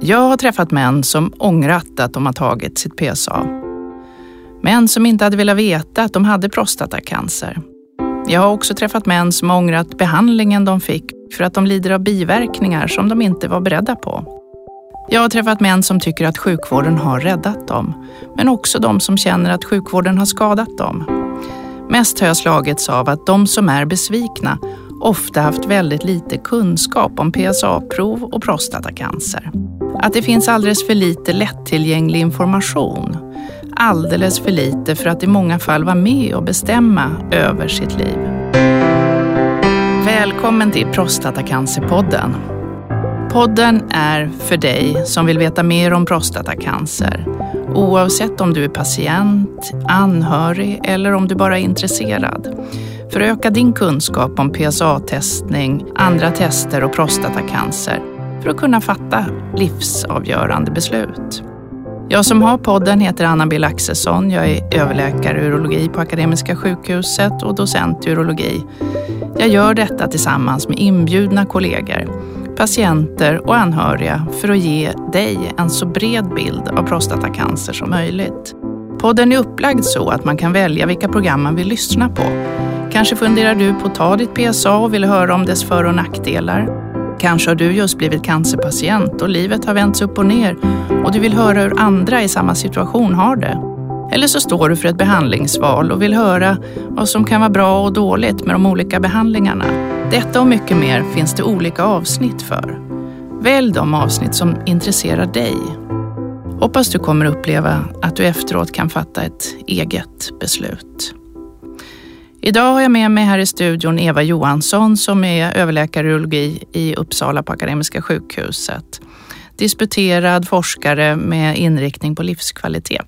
Jag har träffat män som ångrat att de har tagit sitt PSA. Män som inte hade velat veta att de hade prostatacancer. Jag har också träffat män som ångrat behandlingen de fick för att de lider av biverkningar som de inte var beredda på. Jag har träffat män som tycker att sjukvården har räddat dem, men också de som känner att sjukvården har skadat dem. Mest har jag slagits av att de som är besvikna ofta haft väldigt lite kunskap om PSA-prov och prostatacancer. Att det finns alldeles för lite lättillgänglig information. Alldeles för lite för att i många fall vara med och bestämma över sitt liv. Välkommen till Prostatacancerpodden. Podden är för dig som vill veta mer om prostatacancer. Oavsett om du är patient, anhörig eller om du bara är intresserad. För att öka din kunskap om PSA-testning, andra tester och prostatacancer för att kunna fatta livsavgörande beslut. Jag som har podden heter Anna-Bill Axelsson. Jag är överläkare i urologi på Akademiska sjukhuset och docent i urologi. Jag gör detta tillsammans med inbjudna kollegor, patienter och anhöriga för att ge dig en så bred bild av prostatacancer som möjligt. Podden är upplagd så att man kan välja vilka program man vill lyssna på. Kanske funderar du på att ta ditt PSA och vill höra om dess för och nackdelar. Kanske har du just blivit cancerpatient och livet har vänts upp och ner och du vill höra hur andra i samma situation har det. Eller så står du för ett behandlingsval och vill höra vad som kan vara bra och dåligt med de olika behandlingarna. Detta och mycket mer finns det olika avsnitt för. Välj de avsnitt som intresserar dig. Hoppas du kommer uppleva att du efteråt kan fatta ett eget beslut. Idag har jag med mig här i studion Eva Johansson som är överläkare i urologi i Uppsala på Akademiska sjukhuset. Disputerad forskare med inriktning på livskvalitet.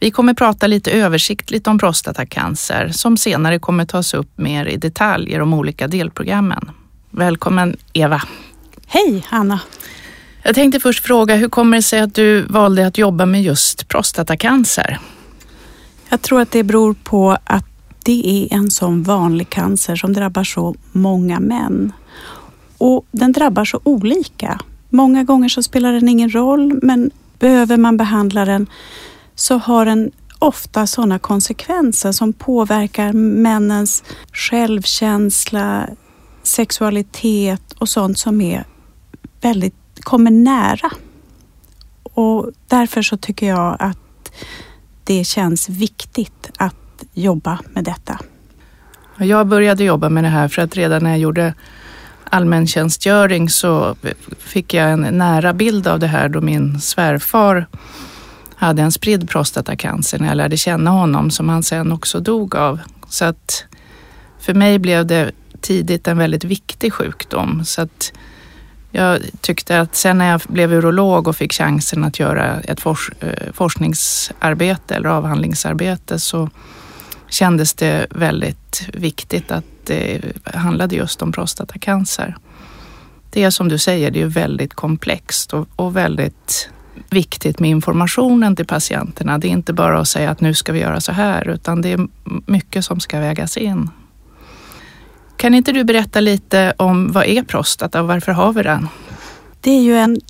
Vi kommer prata lite översiktligt om prostatacancer som senare kommer tas upp mer i detalj i de olika delprogrammen. Välkommen Eva. Hej Anna. Jag tänkte först fråga, hur kommer det sig att du valde att jobba med just prostatacancer? Jag tror att det beror på att det är en sån vanlig cancer som drabbar så många män. Och den drabbar så olika. Många gånger så spelar den ingen roll, men behöver man behandla den så har den ofta sådana konsekvenser som påverkar männens självkänsla, sexualitet och sånt som är väldigt, kommer nära. Och därför så tycker jag att det känns viktigt att jobba med detta. Jag började jobba med det här för att redan när jag gjorde allmäntjänstgöring så fick jag en nära bild av det här då min svärfar hade en spridd prostatacancer när jag lärde känna honom som han sen också dog av. Så att för mig blev det tidigt en väldigt viktig sjukdom. Så att jag tyckte att sen när jag blev urolog och fick chansen att göra ett eh, forskningsarbete eller avhandlingsarbete så kändes det väldigt viktigt att det handlade just om prostatacancer. Det är som du säger, det är väldigt komplext och, och väldigt viktigt med informationen till patienterna. Det är inte bara att säga att nu ska vi göra så här, utan det är mycket som ska vägas in. Kan inte du berätta lite om vad är prostata och varför har vi den? Det är ju en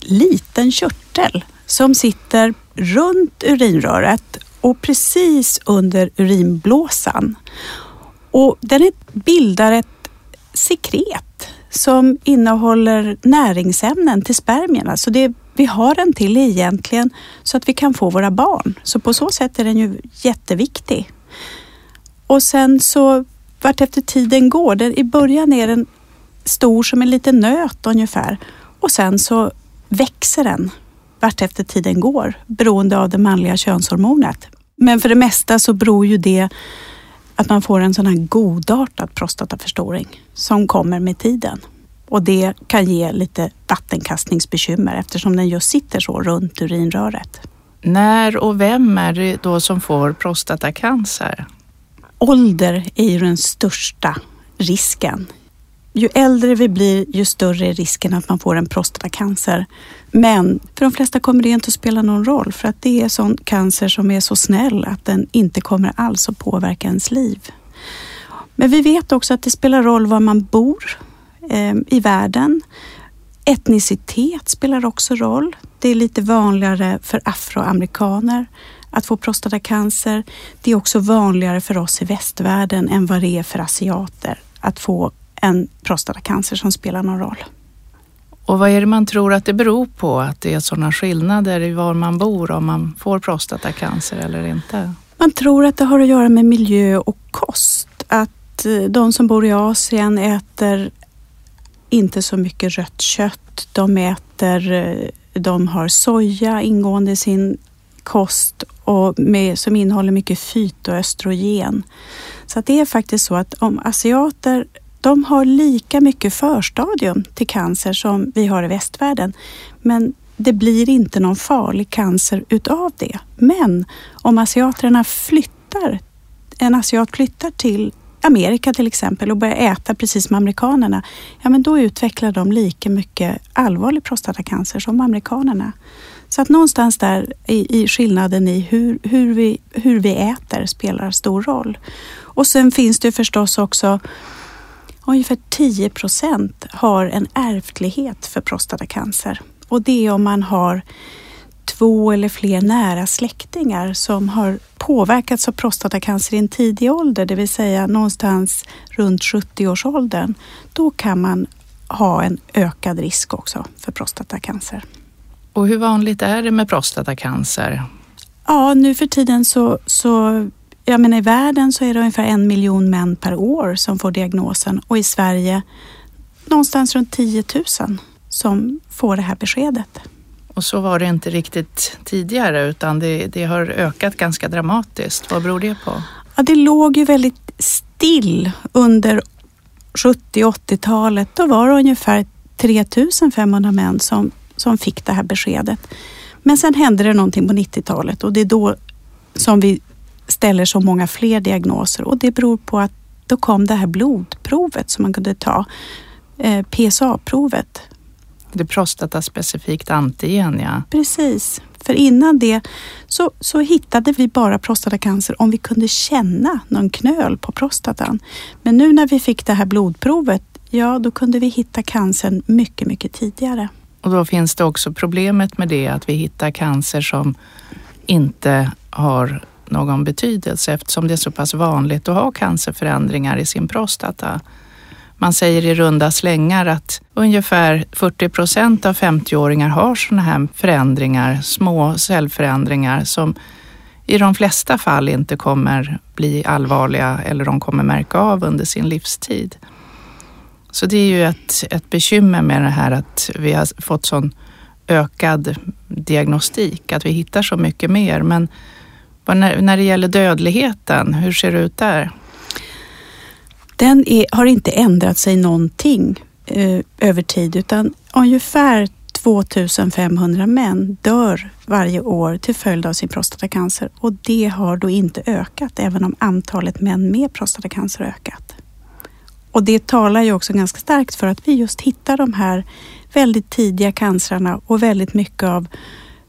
liten körtel som sitter runt urinröret och precis under urinblåsan. Och den bildar ett sekret som innehåller näringsämnen till spermierna. Så det vi har den till egentligen så att vi kan få våra barn. Så på så sätt är den ju jätteviktig. Och sen så vart efter tiden går, den, i början är den stor som en liten nöt ungefär och sen så växer den vart efter tiden går beroende av det manliga könshormonet. Men för det mesta så beror ju det att man får en sån här godartad prostataförstoring som kommer med tiden. Och det kan ge lite vattenkastningsbekymmer eftersom den just sitter så runt urinröret. När och vem är det då som får prostatacancer? Ålder är ju den största risken. Ju äldre vi blir, ju större är risken att man får en prostatacancer. Men för de flesta kommer det inte att spela någon roll för att det är sån cancer som är så snäll att den inte kommer alls att påverka ens liv. Men vi vet också att det spelar roll var man bor eh, i världen. Etnicitet spelar också roll. Det är lite vanligare för afroamerikaner att få prostatacancer. Det är också vanligare för oss i västvärlden än vad det är för asiater att få en prostatacancer som spelar någon roll. Och vad är det man tror att det beror på att det är sådana skillnader i var man bor om man får prostatacancer eller inte? Man tror att det har att göra med miljö och kost. Att eh, de som bor i Asien äter inte så mycket rött kött. De äter, eh, de har soja ingående i sin kost och med, som innehåller mycket fytoöstrogen. Så att det är faktiskt så att om asiater de har lika mycket förstadium till cancer som vi har i västvärlden. Men det blir inte någon farlig cancer utav det. Men om asiaterna flyttar, en asiat flyttar till Amerika till exempel och börjar äta precis som amerikanerna, ja men då utvecklar de lika mycket allvarlig prostatacancer som amerikanerna. Så att någonstans där i, i skillnaden i hur, hur, vi, hur vi äter spelar stor roll. Och sen finns det förstås också ungefär 10 procent har en ärftlighet för prostatacancer. Och det är om man har två eller fler nära släktingar som har påverkats av prostatacancer i en tidig ålder, det vill säga någonstans runt 70-årsåldern. Då kan man ha en ökad risk också för prostatacancer. Och hur vanligt är det med prostatacancer? Ja, nu för tiden så, så jag menar, i världen så är det ungefär en miljon män per år som får diagnosen och i Sverige någonstans runt 10 000 som får det här beskedet. Och så var det inte riktigt tidigare utan det, det har ökat ganska dramatiskt. Vad beror det på? Ja, det låg ju väldigt still under 70 80-talet. Då var det ungefär 3500 män som, som fick det här beskedet. Men sen hände det någonting på 90-talet och det är då som vi ställer så många fler diagnoser och det beror på att då kom det här blodprovet som man kunde ta, eh, PSA-provet. Det prostataspecifikt antigen, ja. Precis. För innan det så, så hittade vi bara prostatacancer om vi kunde känna någon knöl på prostatan. Men nu när vi fick det här blodprovet, ja då kunde vi hitta cancern mycket, mycket tidigare. Och då finns det också problemet med det att vi hittar cancer som inte har någon betydelse eftersom det är så pass vanligt att ha cancerförändringar i sin prostata. Man säger i runda slängar att ungefär 40 procent av 50-åringar har sådana här förändringar, små cellförändringar som i de flesta fall inte kommer bli allvarliga eller de kommer märka av under sin livstid. Så det är ju ett, ett bekymmer med det här att vi har fått sån ökad diagnostik, att vi hittar så mycket mer. Men när, när det gäller dödligheten, hur ser det ut där? Den är, har inte ändrat sig någonting eh, över tid utan ungefär 2500 män dör varje år till följd av sin prostatacancer och det har då inte ökat även om antalet män med prostatacancer har ökat. Och det talar ju också ganska starkt för att vi just hittar de här väldigt tidiga cancerna och väldigt mycket av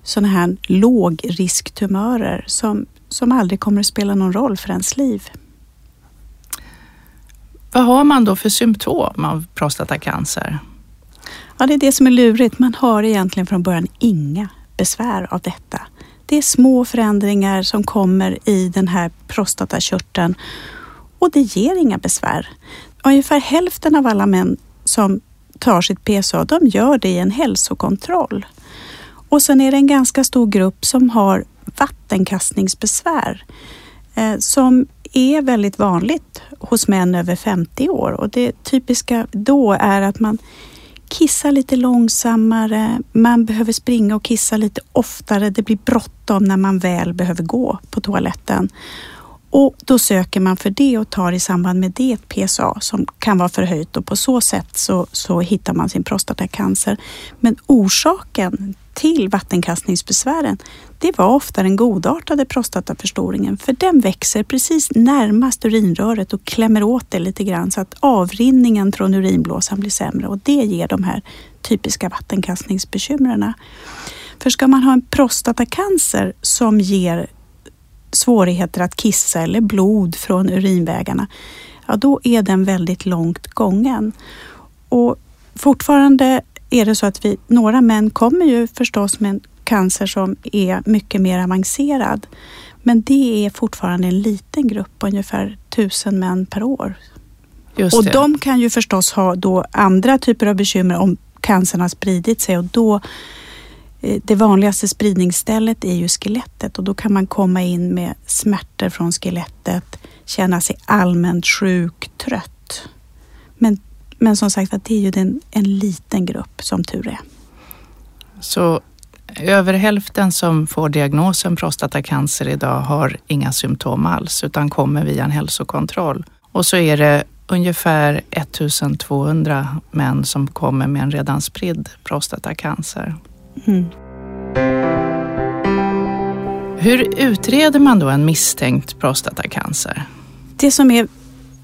sådana här lågrisktumörer som, som aldrig kommer att spela någon roll för ens liv. Vad har man då för symptom av prostatacancer? Ja, det är det som är lurigt. Man har egentligen från början inga besvär av detta. Det är små förändringar som kommer i den här prostatakörteln och det ger inga besvär. Ungefär hälften av alla män som tar sitt PSA, de gör det i en hälsokontroll. Och sen är det en ganska stor grupp som har vattenkastningsbesvär eh, som är väldigt vanligt hos män över 50 år och det typiska då är att man kissar lite långsammare, man behöver springa och kissa lite oftare, det blir bråttom när man väl behöver gå på toaletten. Och då söker man för det och tar i samband med det ett PSA som kan vara förhöjt och på så sätt så, så hittar man sin prostatacancer. Men orsaken till vattenkastningsbesvären, det var ofta den godartade prostataförstoringen för den växer precis närmast urinröret och klämmer åt det lite grann så att avrinningen från urinblåsan blir sämre och det ger de här typiska vattenkastningsbekymren. För ska man ha en prostatacancer som ger svårigheter att kissa eller blod från urinvägarna, ja då är den väldigt långt gången. Och fortfarande är det så att vi, några män kommer ju förstås med en cancer som är mycket mer avancerad. Men det är fortfarande en liten grupp, ungefär tusen män per år. och de kan ju förstås ha då andra typer av bekymmer om cancern har spridit sig och då Eh, det vanligaste spridningsstället är ju skelettet och då kan man komma in med smärtor från skelettet, känna sig allmänt sjuk, trött. Men, men som sagt att det är ju den, en liten grupp som tur är. Så över hälften som får diagnosen prostatacancer idag har inga symptom alls utan kommer via en hälsokontroll. Och så är det ungefär 1200 män som kommer med en redan spridd prostatacancer. Mm. Hur utreder man då en misstänkt prostatacancer? Det som är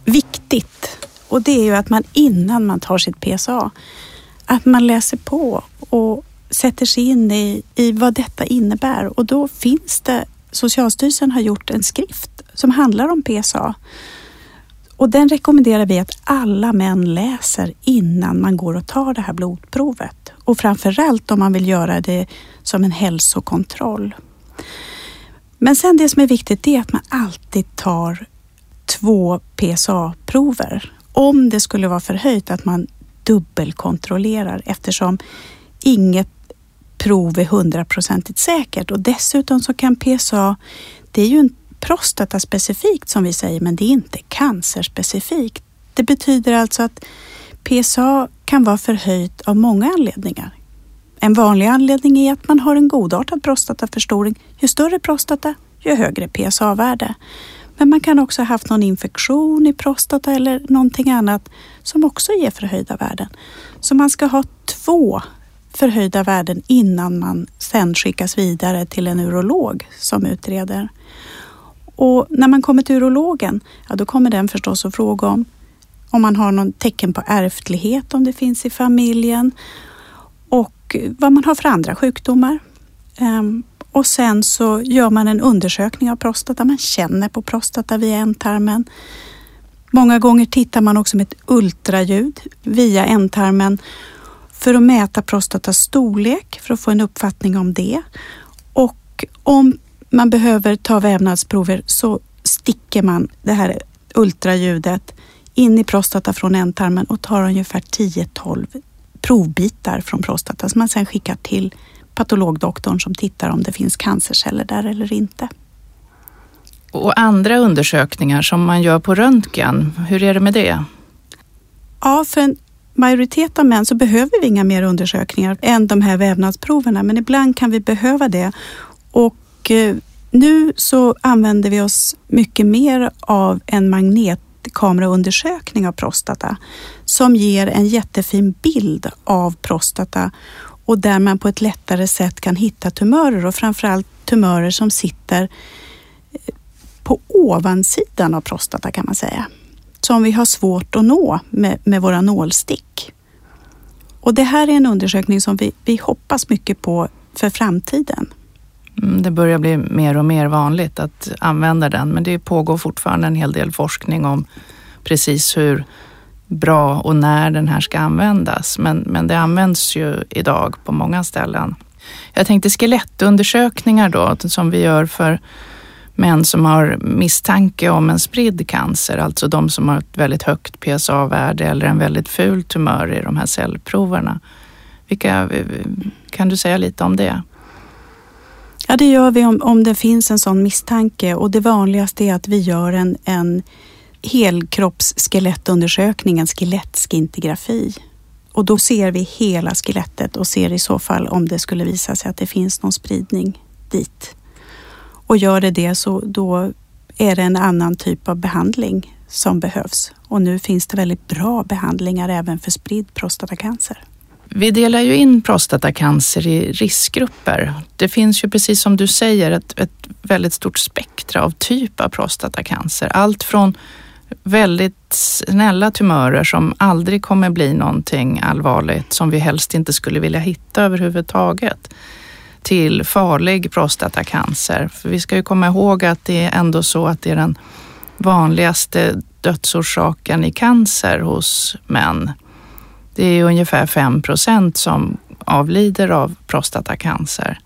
viktigt och det är ju att man innan man tar sitt PSA, att man läser på och sätter sig in i, i vad detta innebär och då finns det, Socialstyrelsen har gjort en skrift som handlar om PSA och den rekommenderar vi att alla män läser innan man går och tar det här blodprovet och framförallt om man vill göra det som en hälsokontroll. Men sen det som är viktigt är att man alltid tar två PSA-prover. Om det skulle vara förhöjt att man dubbelkontrollerar eftersom inget prov är hundraprocentigt säkert och dessutom så kan PSA, det är ju en prostataspecifikt som vi säger, men det är inte cancerspecifikt. Det betyder alltså att PSA kan vara förhöjt av många anledningar. En vanlig anledning är att man har en godartad prostataförstoring. Ju större prostata, ju högre PSA-värde. Men man kan också ha haft någon infektion i prostata eller någonting annat som också ger förhöjda värden. Så man ska ha två förhöjda värden innan man sen skickas vidare till en urolog som utreder. Och när man kommer till urologen, ja då kommer den förstås att fråga om om man har någon tecken på ärftlighet, om det finns i familjen och vad man har för andra sjukdomar. Ehm, och sen så gör man en undersökning av prostata. Man känner på prostata via ändtarmen. Många gånger tittar man också med ett ultraljud via ändtarmen för att mäta prostatas storlek för att få en uppfattning om det. Och om man behöver ta vävnadsprover så sticker man det här ultraljudet in i prostata från ändtarmen och tar ungefär 10-12 provbitar från prostata som man sen skickar till patologdoktorn som tittar om det finns cancerceller där eller inte. Och andra undersökningar som man gör på röntgen, hur är det med det? Ja, för en majoritet av män så behöver vi inga mer undersökningar än de här vävnadsproverna, men ibland kan vi behöva det. Och eh, nu så använder vi oss mycket mer av en kameraundersökning av prostata som ger en jättefin bild av prostata och där man på ett lättare sätt kan hitta tumörer och framförallt tumörer som sitter eh, på ovansidan av prostata kan man säga. Som vi har svårt att nå med, med våra nålstick. Och det här är en undersökning som vi, vi hoppas mycket på för framtiden. Mm, det börjar bli mer och mer vanligt att använda den, men det pågår fortfarande en hel del forskning om precis hur bra och när den här ska användas. Men, men det används ju idag på många ställen. Jag tänkte skelettundersökningar då, som vi gör för män som har misstanke om en spridd cancer, alltså de som har ett väldigt högt PSA-värde eller en väldigt ful tumör i de här cellproverna. Vilka, eh, kan du säga lite om det? Ja, det gör vi om, om det finns en sån misstanke och det vanligaste är att vi gör en, en helkroppsskelettundersökning, en skelettskintigrafi. Och då ser vi hela skelettet och ser i så fall om det skulle visa sig att det finns någon spridning dit. Och gör det det så då är det en annan typ av behandling som behövs. Och nu finns det väldigt bra behandlingar även för spridd prostatacancer. Vi delar ju in prostatacancer i riskgrupper. Det finns ju precis som du säger ett, ett väldigt stort spektra av typ av prostatacancer. Allt från väldigt snälla tumörer som aldrig kommer bli någonting allvarligt som vi helst inte skulle vilja hitta överhuvudtaget till farlig prostatacancer. För vi ska ju komma ihåg att det är ändå så att det är den vanligaste dödsorsaken i cancer hos män. Det är ungefär 5 procent som avlider av prostatacancer.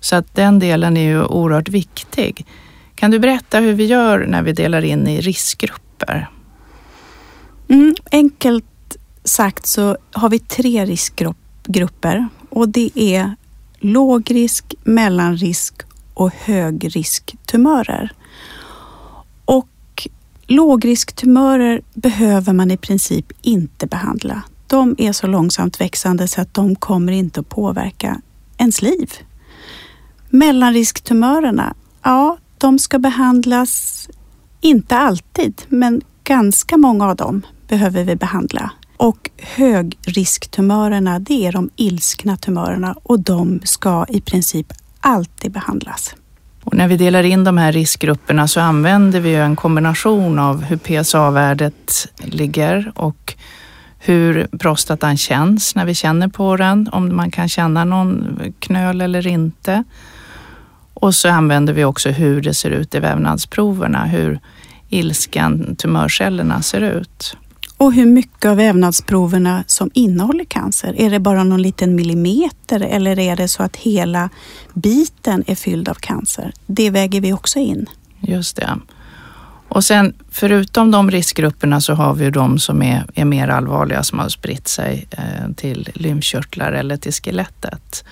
Så att den delen är ju oerhört viktig. Kan du berätta hur vi gör när vi delar in i riskgrupper? Mm, enkelt sagt så har vi tre riskgrupper och det är lågrisk, mellanrisk och högrisktumörer. Och lågrisktumörer behöver man i princip inte behandla. De är så långsamt växande så att de kommer inte att påverka ens liv. Mellanrisktumörerna, ja, de ska behandlas, inte alltid, men ganska många av dem behöver vi behandla. Och högrisktumörerna, det är de ilskna tumörerna och de ska i princip alltid behandlas. Och när vi delar in de här riskgrupperna så använder vi en kombination av hur PSA-värdet ligger och hur prostatan känns när vi känner på den, om man kan känna någon knöl eller inte. Och så använder vi också hur det ser ut i vävnadsproverna, hur ilskan, tumörcellerna ser ut. Och hur mycket av vävnadsproverna som innehåller cancer? Är det bara någon liten millimeter eller är det så att hela biten är fylld av cancer? Det väger vi också in. Just det. Och sen förutom de riskgrupperna så har vi ju de som är, är mer allvarliga som har spritt sig eh, till lymfkörtlar eller till skelettet.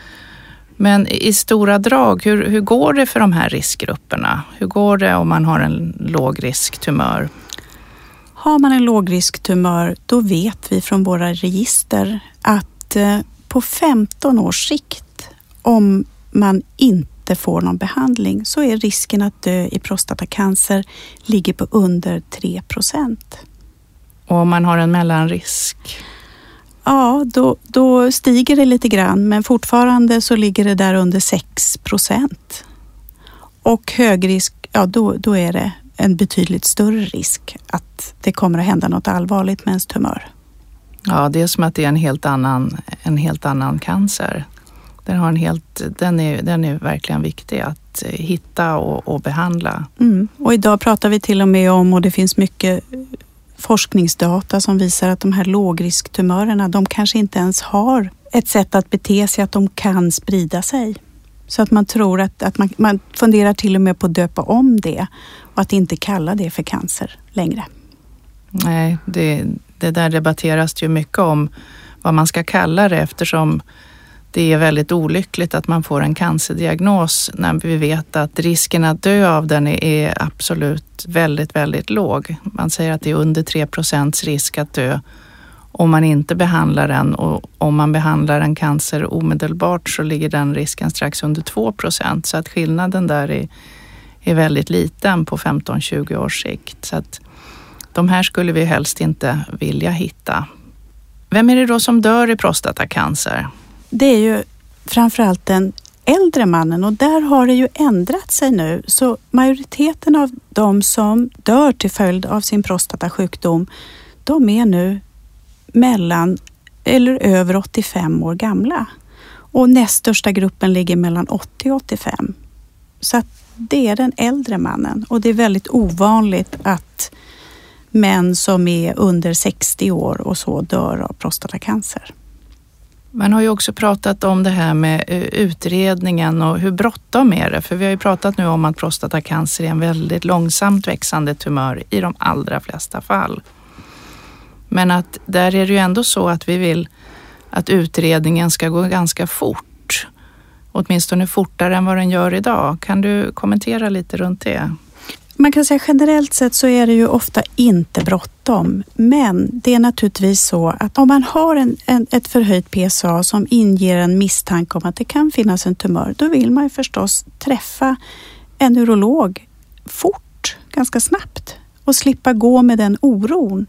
Men i stora drag, hur, hur går det för de här riskgrupperna? Hur går det om man har en lågrisktumör? Har man en lågrisktumör då vet vi från våra register att eh, på 15 års sikt, om man inte får någon behandling, så är risken att dö i prostatacancer ligger på under 3 procent. Och om man har en mellanrisk? Ja, då, då stiger det lite grann, men fortfarande så ligger det där under 6 procent. Och högrisk, ja då, då är det en betydligt större risk att det kommer att hända något allvarligt med ens tumör. Ja, det är som att det är en helt annan, en helt annan cancer. Den, har en helt, den, är, den är verkligen viktig att hitta och, och behandla. Mm. Och idag pratar vi till och med om, och det finns mycket forskningsdata som visar att de här lågrisktumörerna, de kanske inte ens har ett sätt att bete sig, att de kan sprida sig. Så att man tror att, att man, man funderar till och med på att döpa om det och att inte kalla det för cancer längre. Nej, det, det där debatteras ju mycket om vad man ska kalla det eftersom det är väldigt olyckligt att man får en cancerdiagnos när vi vet att risken att dö av den är absolut väldigt, väldigt låg. Man säger att det är under 3 procents risk att dö om man inte behandlar den och om man behandlar en cancer omedelbart så ligger den risken strax under 2 procent. Så att skillnaden där är, är väldigt liten på 15-20 års sikt. Så att de här skulle vi helst inte vilja hitta. Vem är det då som dör i prostatacancer? Det är ju framförallt den äldre mannen och där har det ju ändrat sig nu. Så majoriteten av de som dör till följd av sin prostatasjukdom, de är nu mellan eller över 85 år gamla. Och näst största gruppen ligger mellan 80 och 85. Så att det är den äldre mannen och det är väldigt ovanligt att män som är under 60 år och så dör av prostatacancer. Man har ju också pratat om det här med eh, utredningen och hur bråttom är det? För vi har ju pratat nu om att prostatacancer är en väldigt långsamt växande tumör i de allra flesta fall. Men att där är det ju ändå så att vi vill att utredningen ska gå ganska fort. Åtminstone fortare än vad den gör idag. Kan du kommentera lite runt det? Man kan säga generellt sett så är det ju ofta inte bråttom. Men det är naturligtvis så att om man har en, en, ett förhöjt PSA som inger en misstanke om att det kan finnas en tumör, då vill man ju förstås träffa en urolog fort, ganska snabbt och slippa gå med den oron.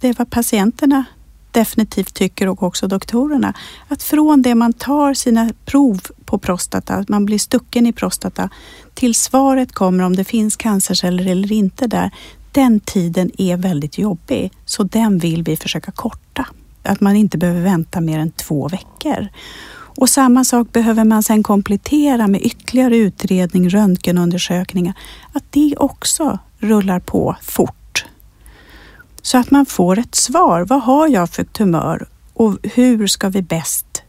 Det är vad patienterna definitivt tycker och också doktorerna. Att från det man tar sina prov på prostata, att man blir stucken i prostata, till svaret kommer om det finns cancerceller eller inte där. Den tiden är väldigt jobbig, så den vill vi försöka korta. Att man inte behöver vänta mer än två veckor. Och samma sak behöver man sedan komplettera med ytterligare utredning, röntgenundersökningar. Att det också rullar på fort så att man får ett svar. Vad har jag för tumör och hur ska vi bäst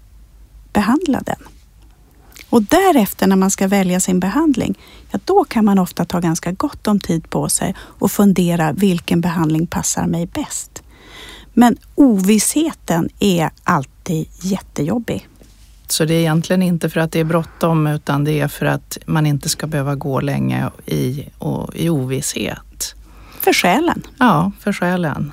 behandla den? Och därefter när man ska välja sin behandling, ja då kan man ofta ta ganska gott om tid på sig och fundera vilken behandling passar mig bäst. Men ovissheten är alltid jättejobbig. Så det är egentligen inte för att det är bråttom utan det är för att man inte ska behöva gå länge i, och, i ovisshet? För själen. Ja, för själen.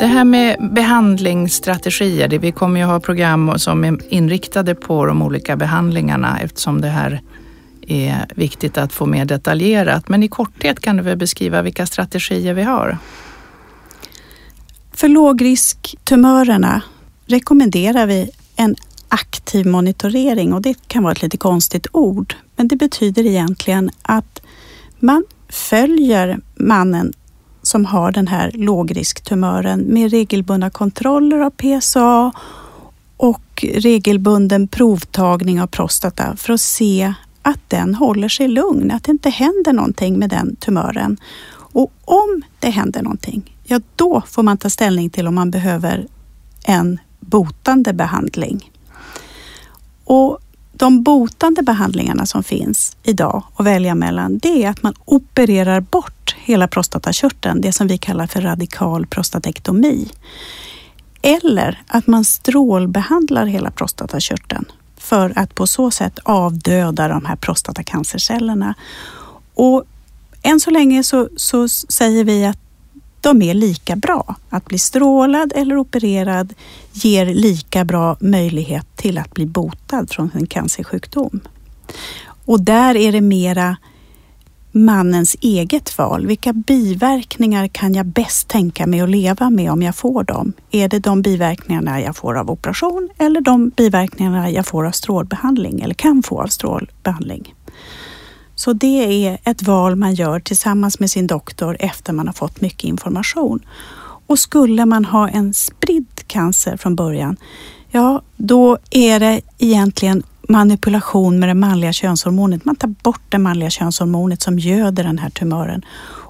Det här med behandlingsstrategier, det, vi kommer ju ha program som är inriktade på de olika behandlingarna eftersom det här är viktigt att få mer detaljerat. Men i korthet kan du väl beskriva vilka strategier vi har? För lågrisktumörerna rekommenderar vi en aktiv monitorering och det kan vara ett lite konstigt ord, men det betyder egentligen att man följer mannen som har den här lågrisktumören med regelbundna kontroller av PSA och regelbunden provtagning av prostata för att se att den håller sig lugn, att det inte händer någonting med den tumören. Och om det händer någonting, ja då får man ta ställning till om man behöver en botande behandling. Och de botande behandlingarna som finns idag att välja mellan, det är att man opererar bort hela prostatakörteln, det som vi kallar för radikal prostatektomi. Eller att man strålbehandlar hela prostatakörteln för att på så sätt avdöda de här prostatacancercellerna. Och än så länge så, så säger vi att de är lika bra. Att bli strålad eller opererad ger lika bra möjlighet till att bli botad från en cancersjukdom. Och där är det mera mannens eget val. Vilka biverkningar kan jag bäst tänka mig att leva med om jag får dem? Är det de biverkningarna jag får av operation eller de biverkningarna jag får av strålbehandling eller kan få av strålbehandling? Så det är ett val man gör tillsammans med sin doktor efter man har fått mycket information. Och skulle man ha en spridd cancer från början, ja då är det egentligen manipulation med det manliga könshormonet. Man tar bort det manliga könshormonet som göder den här tumören.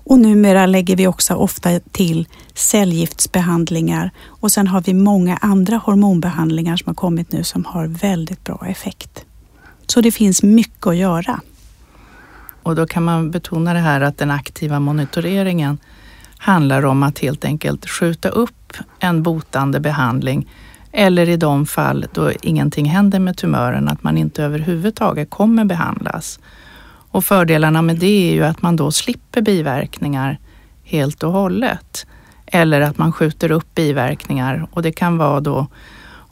Och numera lägger vi också ofta till cellgiftsbehandlingar och sen har vi många andra hormonbehandlingar som har kommit nu som har väldigt bra effekt. Så det finns mycket att göra. Och då kan man betona det här att den aktiva monitoreringen handlar om att helt enkelt skjuta upp en botande behandling eller i de fall då ingenting händer med tumören, att man inte överhuvudtaget kommer behandlas. Och fördelarna med det är ju att man då slipper biverkningar helt och hållet. Eller att man skjuter upp biverkningar och det kan vara då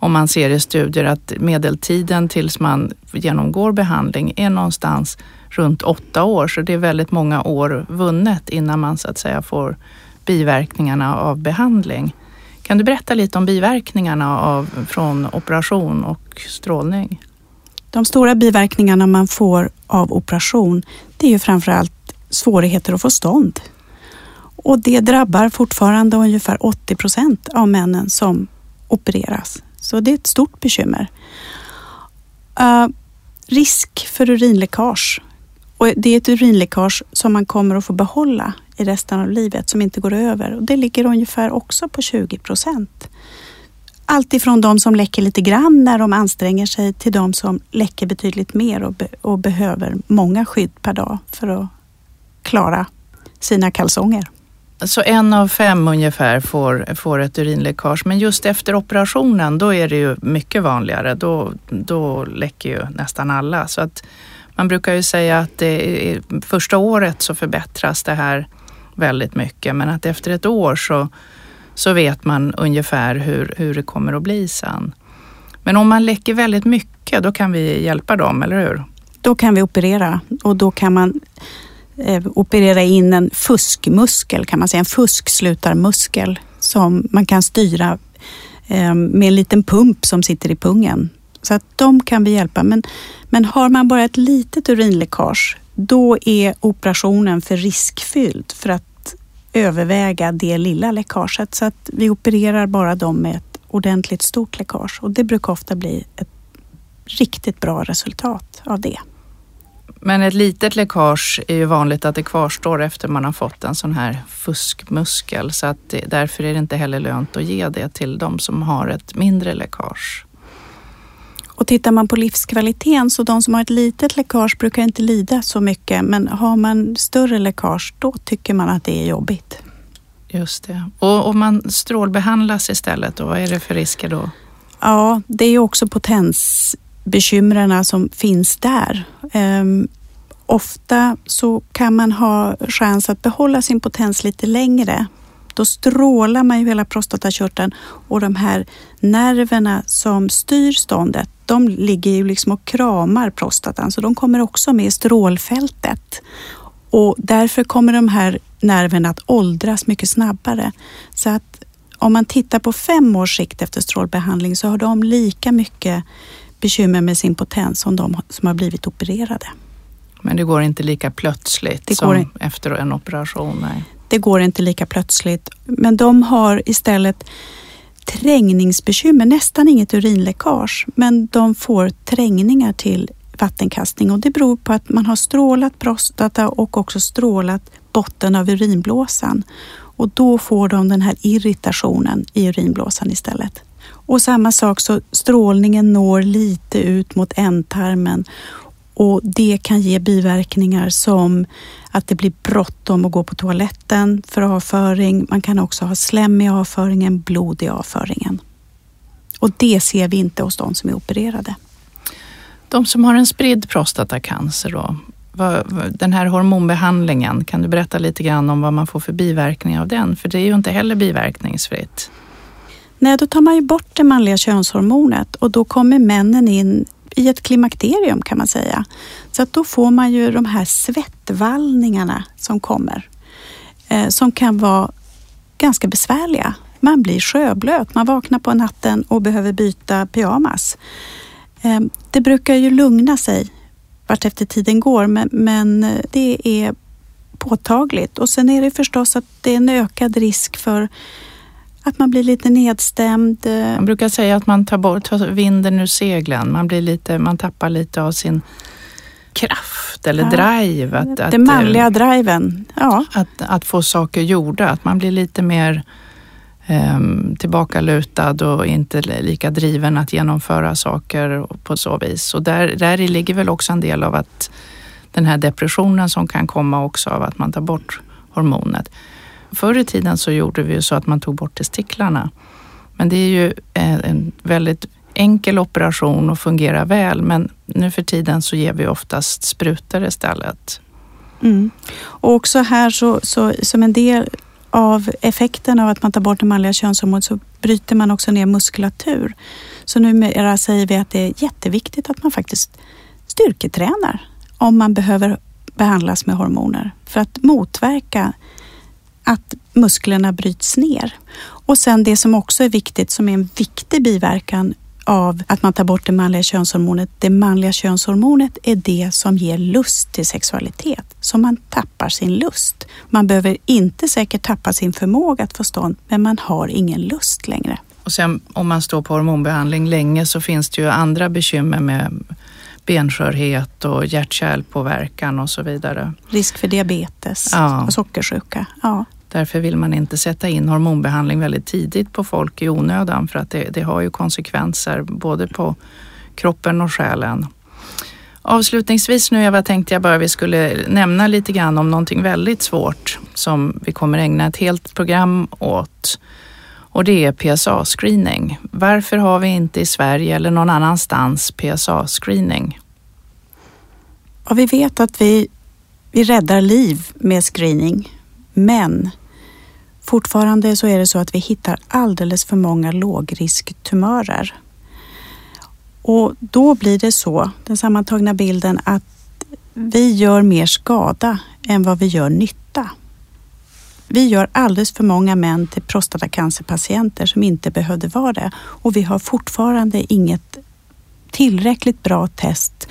om man ser i studier att medeltiden tills man genomgår behandling är någonstans runt åtta år, så det är väldigt många år vunnet innan man så att säga får biverkningarna av behandling. Kan du berätta lite om biverkningarna av, från operation och strålning? De stora biverkningarna man får av operation, det är ju framförallt svårigheter att få stånd. Och det drabbar fortfarande ungefär 80 procent av männen som opereras. Så det är ett stort bekymmer. Uh, risk för urinläckage. Och det är ett urinläckage som man kommer att få behålla i resten av livet som inte går över. Och det ligger ungefär också på 20 procent. Allt ifrån de som läcker lite grann när de anstränger sig till de som läcker betydligt mer och, be och behöver många skydd per dag för att klara sina kalsonger. Så en av fem ungefär får, får ett urinläckage, men just efter operationen då är det ju mycket vanligare. Då, då läcker ju nästan alla. Så att man brukar ju säga att det är, första året så förbättras det här väldigt mycket, men att efter ett år så, så vet man ungefär hur, hur det kommer att bli sen. Men om man läcker väldigt mycket, då kan vi hjälpa dem, eller hur? Då kan vi operera och då kan man eh, operera in en fuskmuskel, kan man säga, en fuskslutarmuskel som man kan styra eh, med en liten pump som sitter i pungen. Så att de kan vi hjälpa. Men, men har man bara ett litet urinläckage, då är operationen för riskfylld för att överväga det lilla läckaget. Så att vi opererar bara dem med ett ordentligt stort läckage och det brukar ofta bli ett riktigt bra resultat av det. Men ett litet läckage är ju vanligt att det kvarstår efter man har fått en sån här fuskmuskel så att det, därför är det inte heller lönt att ge det till de som har ett mindre läckage. Och tittar man på livskvaliteten så de som har ett litet läckage brukar inte lida så mycket men har man större läckage då tycker man att det är jobbigt. Just det. Och om man strålbehandlas istället då, vad är det för risker då? Ja, det är också potensbekymren som finns där. Um, ofta så kan man ha chans att behålla sin potens lite längre. Då strålar man ju hela prostatakörteln och de här nerverna som styr ståndet, de ligger ju liksom och kramar prostatan så de kommer också med i strålfältet. Och därför kommer de här nerverna att åldras mycket snabbare. Så att om man tittar på fem års sikt efter strålbehandling så har de lika mycket bekymmer med sin potens som de som har blivit opererade. Men det går inte lika plötsligt det som efter en operation? Nej. Det går inte lika plötsligt. Men de har istället trängningsbekymmer, nästan inget urinläckage, men de får trängningar till vattenkastning. Och det beror på att man har strålat prostata och också strålat botten av urinblåsan. Och då får de den här irritationen i urinblåsan istället. Och samma sak så strålningen når lite ut mot ändtarmen och det kan ge biverkningar som att det blir bråttom att gå på toaletten för avföring. Man kan också ha slem i avföringen, blod i avföringen. Och det ser vi inte hos de som är opererade. De som har en spridd prostatacancer då, den här hormonbehandlingen, kan du berätta lite grann om vad man får för biverkningar av den? För det är ju inte heller biverkningsfritt. Nej, då tar man ju bort det manliga könshormonet och då kommer männen in i ett klimakterium kan man säga. Så att då får man ju de här svettvallningarna som kommer, eh, som kan vara ganska besvärliga. Man blir sjöblöt, man vaknar på natten och behöver byta pyjamas. Eh, det brukar ju lugna sig vart efter tiden går, men, men eh, det är påtagligt. Och sen är det förstås att det är en ökad risk för att man blir lite nedstämd. Man brukar säga att man tar bort tar vinden ur seglen. Man, blir lite, man tappar lite av sin kraft eller ja, drive. Att, Den att, manliga driven. Ja. Att, att få saker gjorda. Att man blir lite mer um, tillbakalutad och inte lika driven att genomföra saker på så vis. Och där, där ligger väl också en del av att den här depressionen som kan komma också av att man tar bort hormonet. Förr i tiden så gjorde vi ju så att man tog bort testiklarna. Men det är ju eh, en väldigt enkel operation och fungerar väl. Men nu för tiden så ger vi oftast sprutor istället. Mm. Och också här så, så, som en del av effekten av att man tar bort det manliga könshormonet så bryter man också ner muskulatur. Så numera säger vi att det är jätteviktigt att man faktiskt styrketränar om man behöver behandlas med hormoner för att motverka att musklerna bryts ner. Och sen det som också är viktigt, som är en viktig biverkan av att man tar bort det manliga könshormonet. Det manliga könshormonet är det som ger lust till sexualitet, så man tappar sin lust. Man behöver inte säkert tappa sin förmåga att få stånd, men man har ingen lust längre. Och sen om man står på hormonbehandling länge så finns det ju andra bekymmer med benskörhet och hjärt-kärlpåverkan och så vidare. Risk för diabetes ja. och sockersjuka. Ja. Därför vill man inte sätta in hormonbehandling väldigt tidigt på folk i onödan för att det, det har ju konsekvenser både på kroppen och själen. Avslutningsvis nu Eva tänkte jag bara vi skulle nämna lite grann om någonting väldigt svårt som vi kommer ägna ett helt program åt. Och det är PSA-screening. Varför har vi inte i Sverige eller någon annanstans PSA-screening? Ja, vi vet att vi, vi räddar liv med screening, men Fortfarande så är det så att vi hittar alldeles för många lågrisktumörer. Och då blir det så, den sammantagna bilden, att vi gör mer skada än vad vi gör nytta. Vi gör alldeles för många män till prostatacancerpatienter som inte behövde vara det och vi har fortfarande inget tillräckligt bra test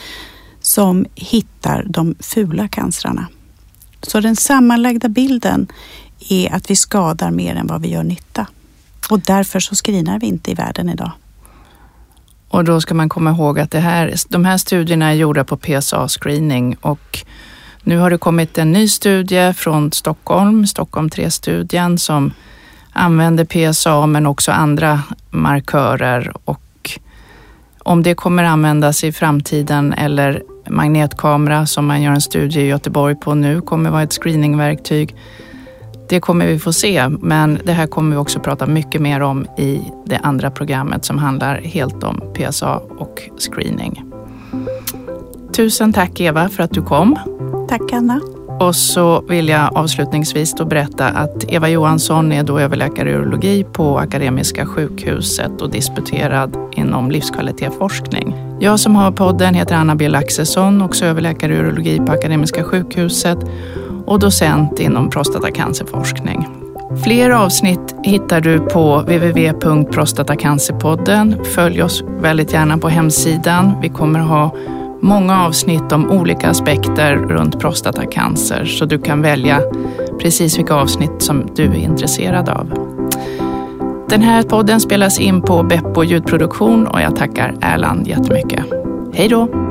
som hittar de fula cancrarna. Så den sammanlagda bilden är att vi skadar mer än vad vi gör nytta. Och därför så screenar vi inte i världen idag. Och då ska man komma ihåg att det här, de här studierna är gjorda på PSA-screening och nu har det kommit en ny studie från Stockholm, Stockholm 3-studien, som använder PSA men också andra markörer och om det kommer användas i framtiden eller magnetkamera som man gör en studie i Göteborg på nu kommer vara ett screeningverktyg. Det kommer vi få se, men det här kommer vi också prata mycket mer om i det andra programmet som handlar helt om PSA och screening. Tusen tack Eva för att du kom. Tack Anna. Och så vill jag avslutningsvis då berätta att Eva Johansson är då överläkare i urologi på Akademiska sjukhuset och disputerad inom livskvalitetsforskning. Jag som har podden heter Anna B Laxesson, också överläkare i urologi på Akademiska sjukhuset och docent inom prostatacancerforskning. Fler avsnitt hittar du på www.prostatacancerpodden. Följ oss väldigt gärna på hemsidan. Vi kommer ha många avsnitt om olika aspekter runt prostatacancer så du kan välja precis vilka avsnitt som du är intresserad av. Den här podden spelas in på Beppo ljudproduktion och jag tackar Erland jättemycket. Hej då!